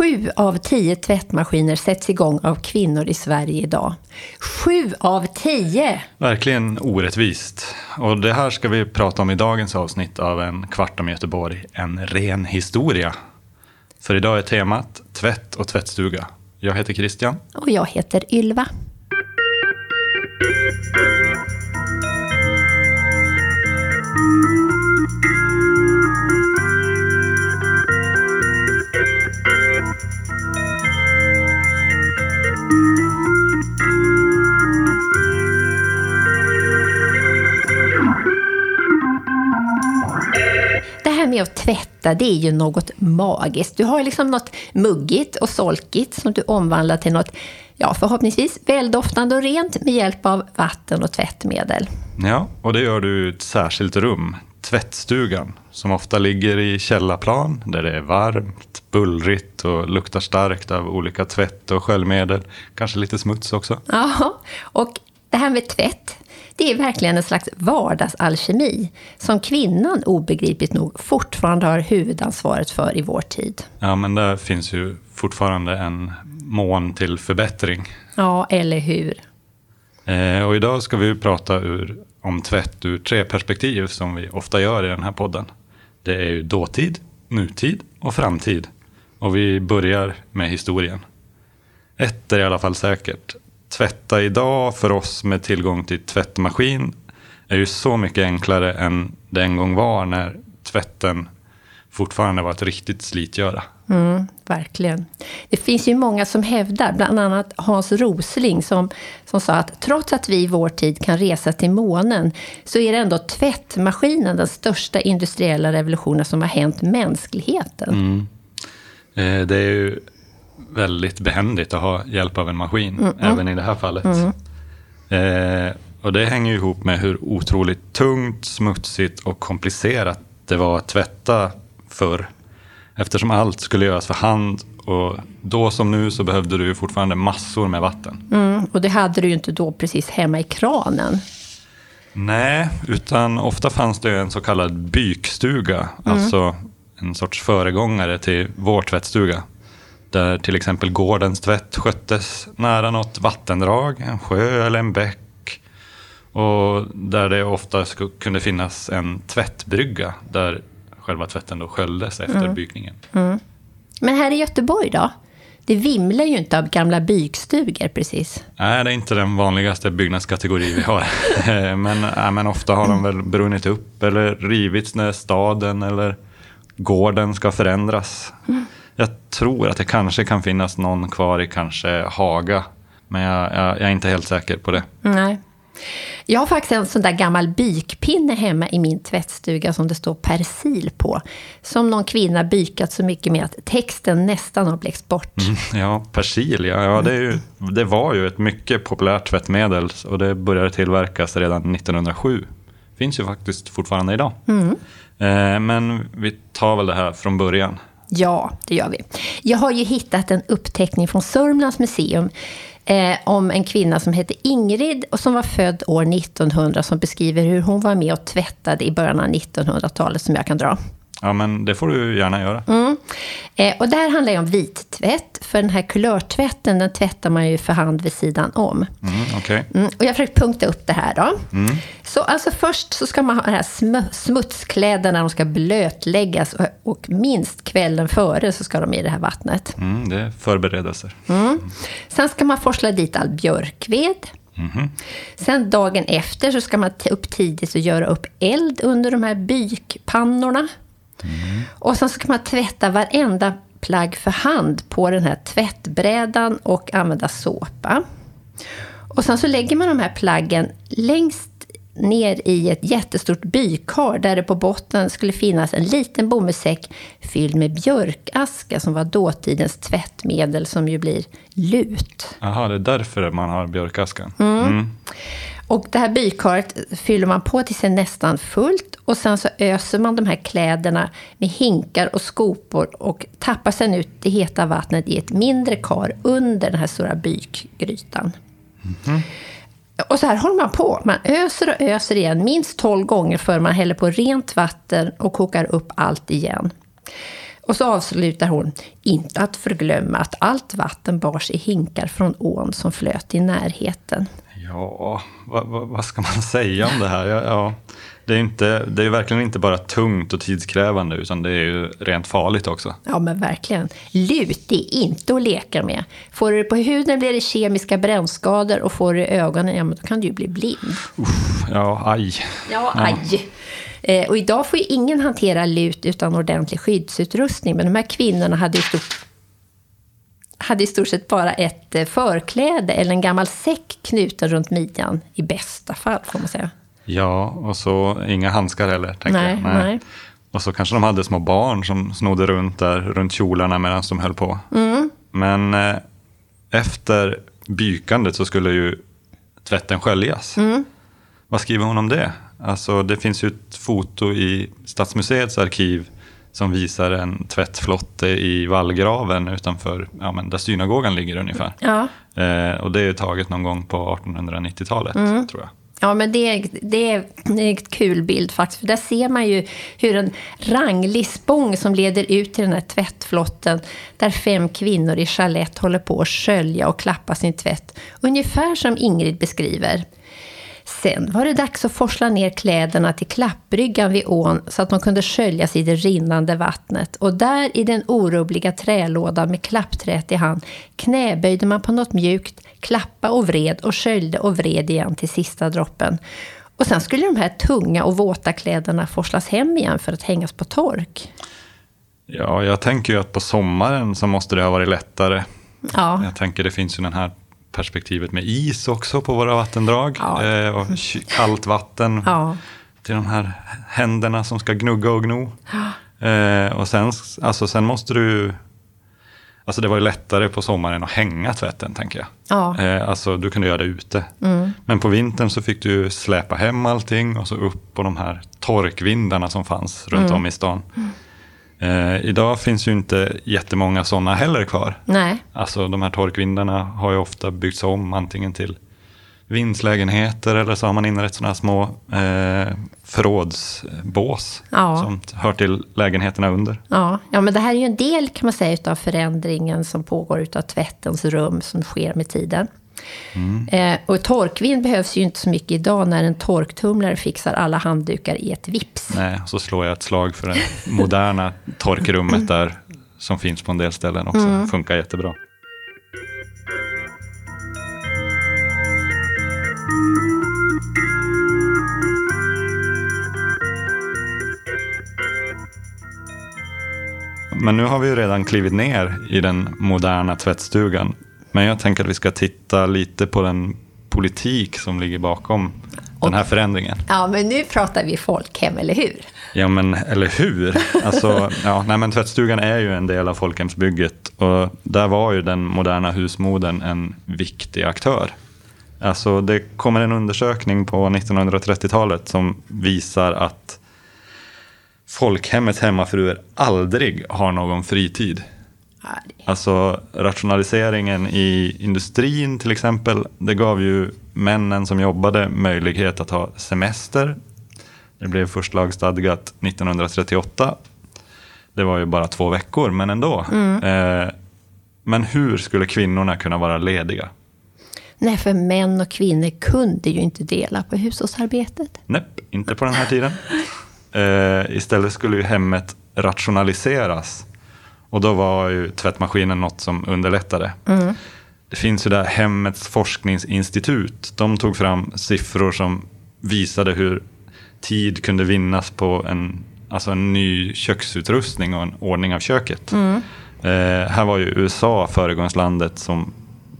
Sju av tio tvättmaskiner sätts igång av kvinnor i Sverige idag. Sju av tio! Verkligen orättvist. Och det här ska vi prata om i dagens avsnitt av En kvart om Göteborg, en ren historia. För idag är temat tvätt och tvättstuga. Jag heter Christian. Och jag heter Ylva. Med att tvätta, det är ju något magiskt. Du har liksom något muggigt och solkigt som du omvandlar till något, ja förhoppningsvis väldoftande och rent med hjälp av vatten och tvättmedel. Ja, och det gör du i ett särskilt rum, tvättstugan, som ofta ligger i källarplan där det är varmt, bullrigt och luktar starkt av olika tvätt och sköljmedel. Kanske lite smuts också. Ja, och det här med tvätt, det är verkligen en slags vardagsalkemi som kvinnan obegripligt nog fortfarande har huvudansvaret för i vår tid. Ja, men där finns ju fortfarande en mån till förbättring. Ja, eller hur? Eh, och idag ska vi prata ur, om tvätt ur tre perspektiv som vi ofta gör i den här podden. Det är ju dåtid, nutid och framtid. Och vi börjar med historien. Ett är i alla fall säkert. Tvätta idag för oss med tillgång till tvättmaskin är ju så mycket enklare än det en gång var när tvätten fortfarande var ett riktigt slitgöra. Mm, verkligen. Det finns ju många som hävdar, bland annat Hans Rosling, som, som sa att trots att vi i vår tid kan resa till månen, så är det ändå tvättmaskinen den största industriella revolutionen som har hänt mänskligheten. Mm. Eh, det är ju väldigt behändigt att ha hjälp av en maskin, Mm, även i det här fallet. Eh, och det hänger ihop med hur otroligt tungt, smutsigt och komplicerat det var att tvätta förr. Eftersom allt skulle göras för hand och då som nu så behövde du fortfarande massor med vatten. Mm, och det hade du ju inte då precis hemma i kranen. Nej, utan ofta fanns det en så kallad bykstuga, alltså en sorts föregångare till vår tvättstuga. Där till exempel gårdens tvätt sköttes nära något vattendrag, en sjö eller en bäck. Och där det ofta kunde finnas en tvättbrygga där själva tvätten då sköljdes efter bykningen. Men här i Göteborg då? Det vimlar ju inte av gamla bykstugor precis. Nej, det är inte den vanligaste byggnadskategori vi har. men, nej, men ofta har de väl brunnit upp eller rivits när staden eller gården ska förändras. Jag tror att det kanske kan finnas någon kvar i kanske Haga. Men jag, jag, jag är inte helt säker på det. Nej. Jag har faktiskt en sån där gammal bykpinne hemma i min tvättstuga som det står persil på. Som någon kvinna bykat så mycket med att texten nästan har blekts bort. Ja, persil, ja, ja det, ju, det var ju ett mycket populärt tvättmedel och det började tillverkas redan 1907. Finns ju faktiskt fortfarande idag. Eh, men vi tar väl det här från början. Ja, det gör vi. Jag har ju hittat en uppteckning från Sörmlands museum eh, om en kvinna som hette Ingrid och som var född år 1900 som beskriver hur hon var med och tvättade i början av 1900-talet som jag kan dra. Ja, men det får du gärna göra. Mm. Eh, och där handlar det om vittvätt, för den här kulörtvätten den tvättar man ju för hand vid sidan om. Mm, Okej. Mm, och jag har försökt punkta upp det här då. Så alltså först så ska man ha de här sm- smutskläderna, de ska blötläggas och, och minst kvällen före så ska de i det här vattnet. Mm, det är förberedelser. Sen ska man forsla dit all björkved. Sen dagen efter så ska man upp tidigt och göra upp eld under de här bykpannorna. Och sen ska man tvätta varenda plagg för hand på den här tvättbrädan och använda såpa. Och sen så lägger man de här plaggen längst ner i ett jättestort bykar där det på botten skulle finnas en liten bomullssäck fylld med björkaska som var dåtidens tvättmedel som ju blir lut. Jaha, det är därför man har björkaskan. Och det här bykaret fyller man på tills det är nästan fullt och sen så öser man de här kläderna med hinkar och skopor och tappar sen ut det heta vattnet i ett mindre kar under den här stora bykgrytan. Och så här håller man på. Man öser och öser igen minst 12 gånger för man häller på rent vatten och kokar upp allt igen. Och så avslutar hon, inte att förglömma att allt vatten bars i hinkar från ån som flöt i närheten. Ja, vad, vad, vad ska man säga om det här? Ja, ja, det, är inte, det är verkligen inte bara tungt och tidskrävande, utan det är ju rent farligt också. Ja, men verkligen. Lut är inte att leka med. Får du det på huden blir det kemiska brännskador och får du det i ögonen, ja, men då kan du ju bli blind. Uff, ja, aj. Ja, aj. Eh, och idag får ju ingen hantera lut utan ordentlig skyddsutrustning, men de här kvinnorna hade ju stort hade i stort sett bara ett eh, förkläde eller en gammal säck knuten runt midjan, i bästa fall får man säga. Ja, och så inga handskar heller. Tänker Nej, jag. nej. Och så kanske de hade små barn som snodde runt där, runt kjolarna medan de höll på. Mm. Men eh, efter bykandet så skulle ju tvätten sköljas. Mm. Vad skriver hon om det? Alltså det finns ju ett foto i Stadsmuseets arkiv som visar en tvättflotte i vallgraven utanför ja, men där synagogan ligger ungefär. Ja. Eh, och det är taget någon gång på 1890-talet Mm. tror jag. Ja, men det är, det, är, det är en kul bild faktiskt. För där ser man ju hur en ranglig spång som leder ut till den här tvättflotten, där fem kvinnor i chalett håller på att skölja och klappa sin tvätt. Ungefär som Ingrid beskriver. Sen var det dags att forsla ner kläderna till klappbryggan vid ån så att de kunde sköljas i det rinnande vattnet. Och där i den orubbliga trälådan med klappträet i hand knäböjde man på något mjukt, klappa och vred och sköljde och vred igen till sista droppen. Och sen skulle de här tunga och våta kläderna forslas hem igen för att hängas på tork. Ja, jag tänker ju att på sommaren så måste det ha varit lättare. Ja, Jag tänker det finns ju det här perspektivet med is också på våra vattendrag. Ja. Eh, och kallt vatten ja, till de här händerna som ska gnugga och gno. Eh, och sen, alltså, sen måste du... Alltså det var ju lättare på sommaren att hänga tvätten, tänker jag. ja, Eh, alltså du kunde göra det ute. Men på vintern så fick du släpa hem allting och så upp på de här torkvindarna som fanns runt om i stan. Eh, idag finns ju inte jättemånga sådana heller kvar. nej, Alltså de här torkvindarna har ju ofta byggts om antingen till vindslägenheter eller så har man inrett sådana här små eh, förrådsbås Ja. som hör till lägenheterna under. Ja, ja, men det här är ju en del kan man säga utav förändringen som pågår utav tvättens rum som sker med tiden. Eh, och torkvind behövs ju inte så mycket idag när en torktumlare fixar alla handdukar i ett vips. Nej, så slår jag ett slag för det moderna torkrummet där som finns på en del ställen också. Funkar jättebra. Men nu har vi ju redan klivit ner i den moderna tvättstugan. Men jag tänker att vi ska titta lite på den politik som ligger bakom den här förändringen. Ja, men nu pratar vi folkhem, eller hur? Ja, men eller hur? Alltså, ja, nej, men tvättstugan är ju en del av folkhemsbygget och där var ju den moderna husmodern en viktig aktör. Alltså, det kommer en undersökning på 1930-talet som visar att folkhemmets hemmafruar aldrig har någon fritid. Alltså rationaliseringen i industrin till exempel, det gav ju männen som jobbade möjlighet att ha semester. Det blev först lagstadgat 1938. Det var ju bara två veckor, men ändå. Eh, men hur skulle kvinnorna kunna vara lediga? Nej, för män och kvinnor kunde ju inte dela på hushållsarbetet. Nej, inte på den här tiden. Eh, istället skulle ju hemmet rationaliseras. Och då var ju tvättmaskinen något som underlättade. Det finns ju där Hemmets forskningsinstitut. De tog fram siffror som visade hur tid kunde vinnas på en, alltså en ny köksutrustning och en ordning av köket. Eh, här var ju USA föregångslandet som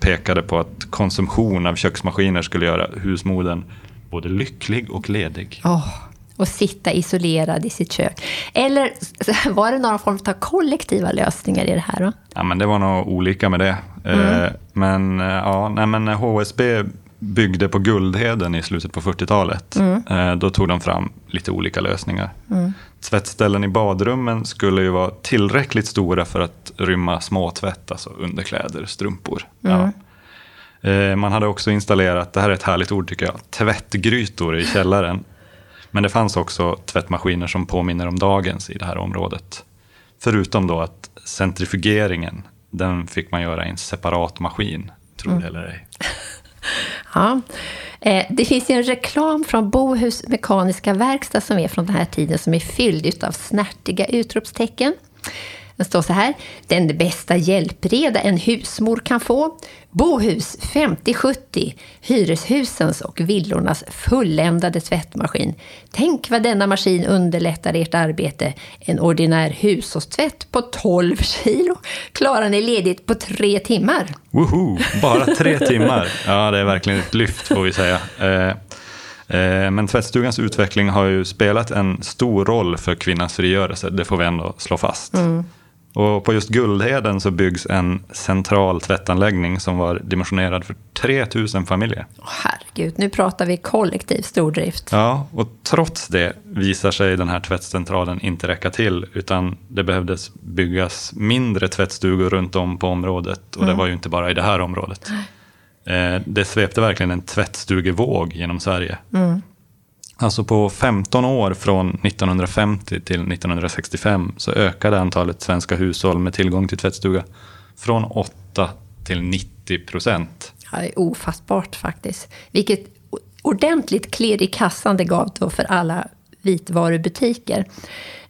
pekade på att konsumtion av köksmaskiner skulle göra husmodern både lycklig och ledig. Åh, och sitta isolerad i sitt kök. Eller var det någon form av kollektiva lösningar i det här? Då? Ja, men det var nog olika med det. Eh, men, eh, ja, nej, men HSB byggde på Guldheden i slutet på 40-talet. Eh, då tog de fram lite olika lösningar. Tvättställen i badrummen skulle ju vara tillräckligt stora för att rymma småtvätt, alltså underkläder, strumpor. Ja. Eh, man hade också installerat, det här är ett härligt ord tycker jag, tvättgrytor i källaren. Men det fanns också tvättmaskiner som påminner om dagens i det här området. Förutom då att centrifugeringen, den fick man göra i en separat maskin, tror Mm. det eller ej. Ja. Eh, Det finns ju en reklam från Bohus Mekaniska Verkstad som är från den här tiden som är fylld av snärtiga utropstecken. Det står så här. Den bästa hjälpreda en husmor kan få. Bohus 5070. Hyreshusens och villornas fulländade tvättmaskin. Tänk vad denna maskin underlättar ert arbete. En ordinär hushållstvätt på 12 kilo klarar ni ledigt på tre timmar. Woho! Bara tre timmar. Ja, det är verkligen ett lyft får vi säga. Eh, eh, Men tvättstugans utveckling har ju spelat en stor roll för kvinnans frigörelse, det får vi ändå slå fast. Och på just Guldheden så byggs en central tvättanläggning som var dimensionerad för 3000 familjer. Åh, Herregud, nu pratar vi kollektiv stordrift. Ja, och trots det visar sig den här tvättcentralen inte räcka till, utan det behövdes byggas mindre tvättstugor runt om på området. Och det var ju inte bara i det här området. Eh, Det svepte verkligen en tvättstugevåg genom Sverige. Alltså på 15 år från 1950 till 1965 så ökade antalet svenska hushåll med tillgång till tvättstuga från 8 till 90 procent. Ja, det är ofattbart faktiskt. Vilket ordentligt klirr i kassan det gav då för alla vitvarubutiker.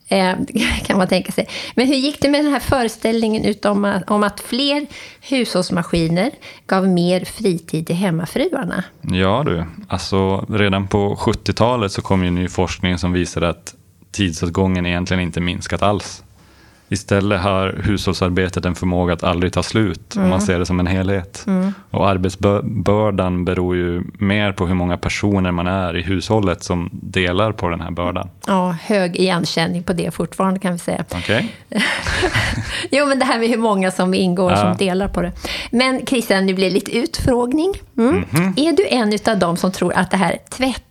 Eh, kan man tänka sig. Men hur gick det med den här föreställningen utom att, om att fler hushållsmaskiner gav mer fritid till hemmafruarna? Ja du, alltså redan på 70-talet så kom ju ny forskning som visade att tidsåtgången egentligen inte minskat alls. Istället har hushållsarbetet en förmåga att aldrig ta slut om man ser det som en helhet. Och arbetsbördan beror ju mer på hur många personer man är i hushållet som delar på den här bördan. Ja, hög igenkänning på det fortfarande kan vi säga. Okej? Jo, men det här med hur många som ingår Ja. som delar på det. Men Christian, nu blir det lite utfrågning. Mm. Är du en av dem som tror att det här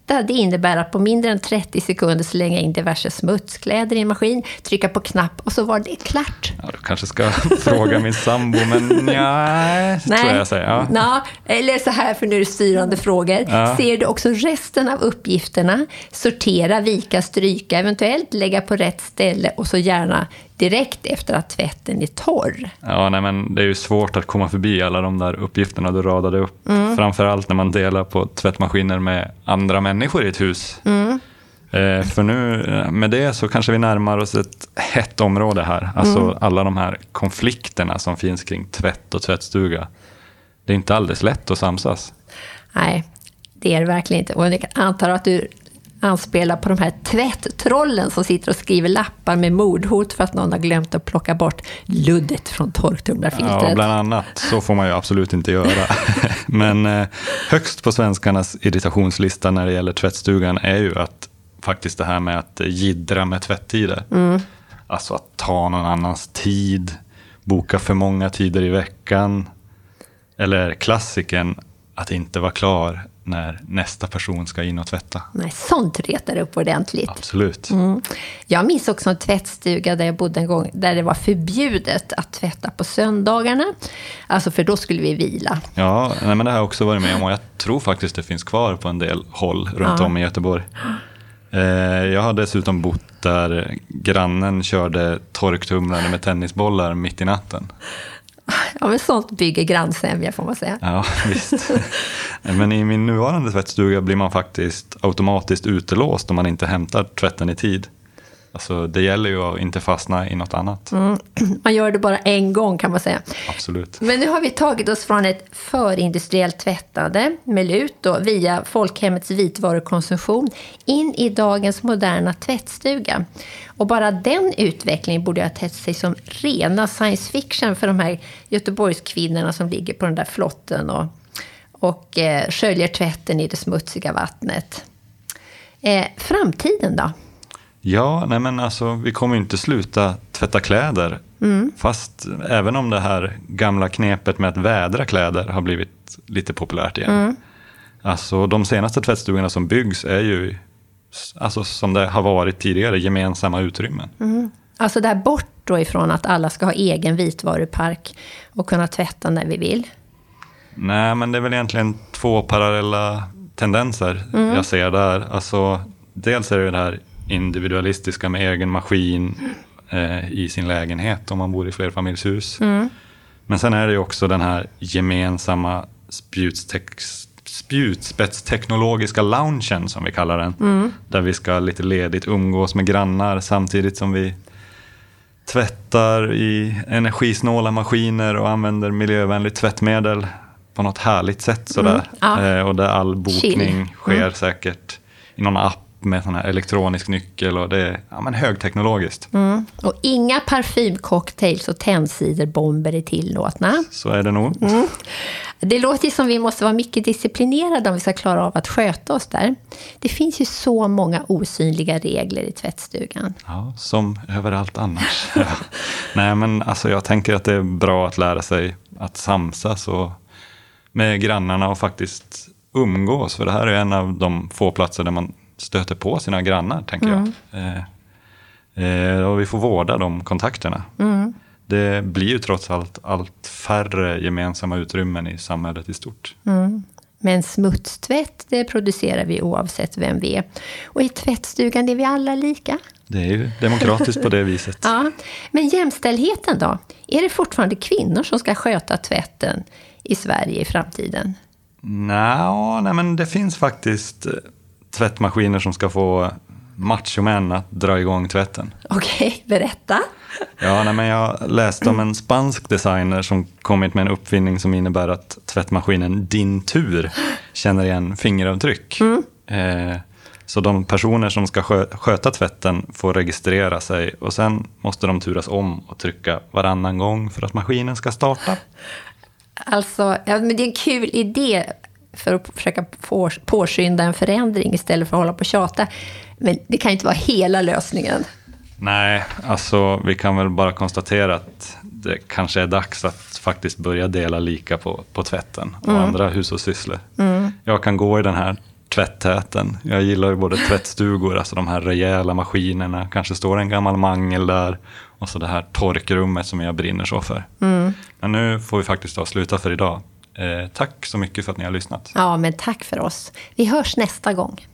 tvätta, det innebär att på mindre än 30 sekunder slänga in diverse smutskläder i en maskin, trycka på knapp och så var det klart? Ja, du kanske ska fråga min sambo, men nej, tror jag säger. Ja. Nå, eller så här, för nu är det styrande frågor. Ja. Ser du också resten av uppgifterna? Sortera, vika, stryka, eventuellt lägga på rätt ställe och så gärna direkt efter att tvätten är torr. Ja, nej, men det är ju svårt att komma förbi alla de där uppgifterna du radade upp. Framförallt när man delar på tvättmaskiner med andra människor i ett hus. Eh, för nu eh, med det så kanske vi närmar oss ett hett område här. Alltså alla de här konflikterna som finns kring tvätt och tvättstuga. Det är inte alldeles lätt att samsas. Nej, det är det verkligen inte. Och jag antar att du anspelar på de här tvätttrollen som sitter och skriver lappar med mordhot för att någon har glömt att plocka bort luddet från torktumlarfiltret. Ja, bland annat. Så får man ju absolut inte göra. Men eh, högst på svenskarnas irritationslista när det gäller tvättstugan är ju att faktiskt det här med att jiddra med tvättider. Alltså att ta någon annans tid, boka för många tider i veckan. Eller klassiken att inte vara klar när nästa person ska in och tvätta. Nej, sånt retar upp ordentligt. Absolut. Mm. Jag minns också en tvättstuga där jag bodde en gång där det var förbjudet att tvätta på söndagarna. Alltså för då skulle vi vila. Ja, nej, men det har jag också varit med om och jag tror faktiskt det finns kvar på en del håll runt Ja. om i Göteborg. Eh, jag har dessutom bott där grannen körde torktumlare med tennisbollar mitt i natten. Ja, men sånt bygger grannsämja får man säga. Ja, visst. Men i min nuvarande tvättstuga blir man faktiskt automatiskt utelåst om man inte hämtar tvätten i tid. Alltså, det gäller ju att inte fastna i något annat. Man gör det bara en gång kan man säga. Absolut. Men nu har vi tagit oss från ett förindustriellt tvättande med lut då, via folkhemmets vitvärukonsumtion in i dagens moderna tvättstuga. Och bara den utvecklingen borde ha tett sig som rena science fiction för de här Göteborgskvinnorna som ligger på den där flotten och, och eh, sköljer tvätten i det smutsiga vattnet. Eh, framtiden då? Ja, nej men alltså, vi kommer ju inte sluta tvätta kläder. Fast även om det här gamla knepet med att vädra kläder har blivit lite populärt igen. Alltså de senaste tvättstugorna som byggs är ju, alltså som det har varit tidigare, gemensamma utrymmen. Alltså där bort då ifrån att alla ska ha egen vitvarupark och kunna tvätta när vi vill. Nej, men det är väl egentligen två parallella tendenser jag ser där. Alltså, dels är det det här individualistiska med egen maskin, eh, i sin lägenhet om man bor i flerfamiljshus. Mm. Men sen är det ju också den här gemensamma spjutspetsteknologiska loungen som vi kallar den. Mm. Där vi ska lite ledigt umgås med grannar samtidigt som vi tvättar i energisnåla maskiner och använder miljövänligt tvättmedel på något härligt sätt. Sådär. Mm, ja. eh, och där all bokning Chill. sker mm. säkert i någon app med sån här elektronisk nyckel och det är ja, men högteknologiskt. Mm. Och inga parfymcocktails och tändsiderbomber är tillåtna. Så är det nog. Mm. Det låter ju som vi måste vara mycket disciplinerade om vi ska klara av att sköta oss där. Det finns ju så många osynliga regler i tvättstugan. Ja, som överallt annars. Nej, men alltså jag tänker att det är bra att lära sig att samsas och med grannarna och faktiskt umgås. För det här är en av de få platser där man stöter på sina grannar, tänker mm. jag. Eh, eh, och vi får vårda de kontakterna. Mm. Det blir ju trots allt allt färre gemensamma utrymmen i samhället i stort. Mm. Men smutstvätt, det producerar vi oavsett vem vi är. Och i tvättstugan är vi alla lika. Det är ju demokratiskt på det viset. ja. Men jämställdheten då? Är det fortfarande kvinnor som ska sköta tvätten i Sverige i framtiden? Nå, nej, men det finns faktiskt eh, tvättmaskiner som ska få machomän att dra igång tvätten. Okej, okay, berätta. Ja, nej, men jag läste om en spansk designer som kommit med en uppfinning som innebär att tvättmaskinen Din tur känner igen fingeravtryck. Mm. Eh, så de personer som ska sköta tvätten får registrera sig och sen måste de turas om och trycka varannan gång för att maskinen ska starta. Alltså, ja, men det är en kul idé för att försöka påskynda en förändring istället för att hålla på och tjata. Men det kan ju inte vara hela lösningen. Nej, alltså vi kan väl bara konstatera att det kanske är dags att faktiskt börja dela lika på, på tvätten och mm. andra hushållssysslor. Mm. Jag kan gå i den här tvätttäten. Jag gillar ju både tvättstugor, alltså de här rejäla maskinerna, kanske står en gammal mangel där och så det här torkrummet som jag brinner så för. Mm. Men nu får vi faktiskt ta sluta för idag. Eh, tack så mycket för att ni har lyssnat. Ja, men tack för oss. Vi hörs nästa gång.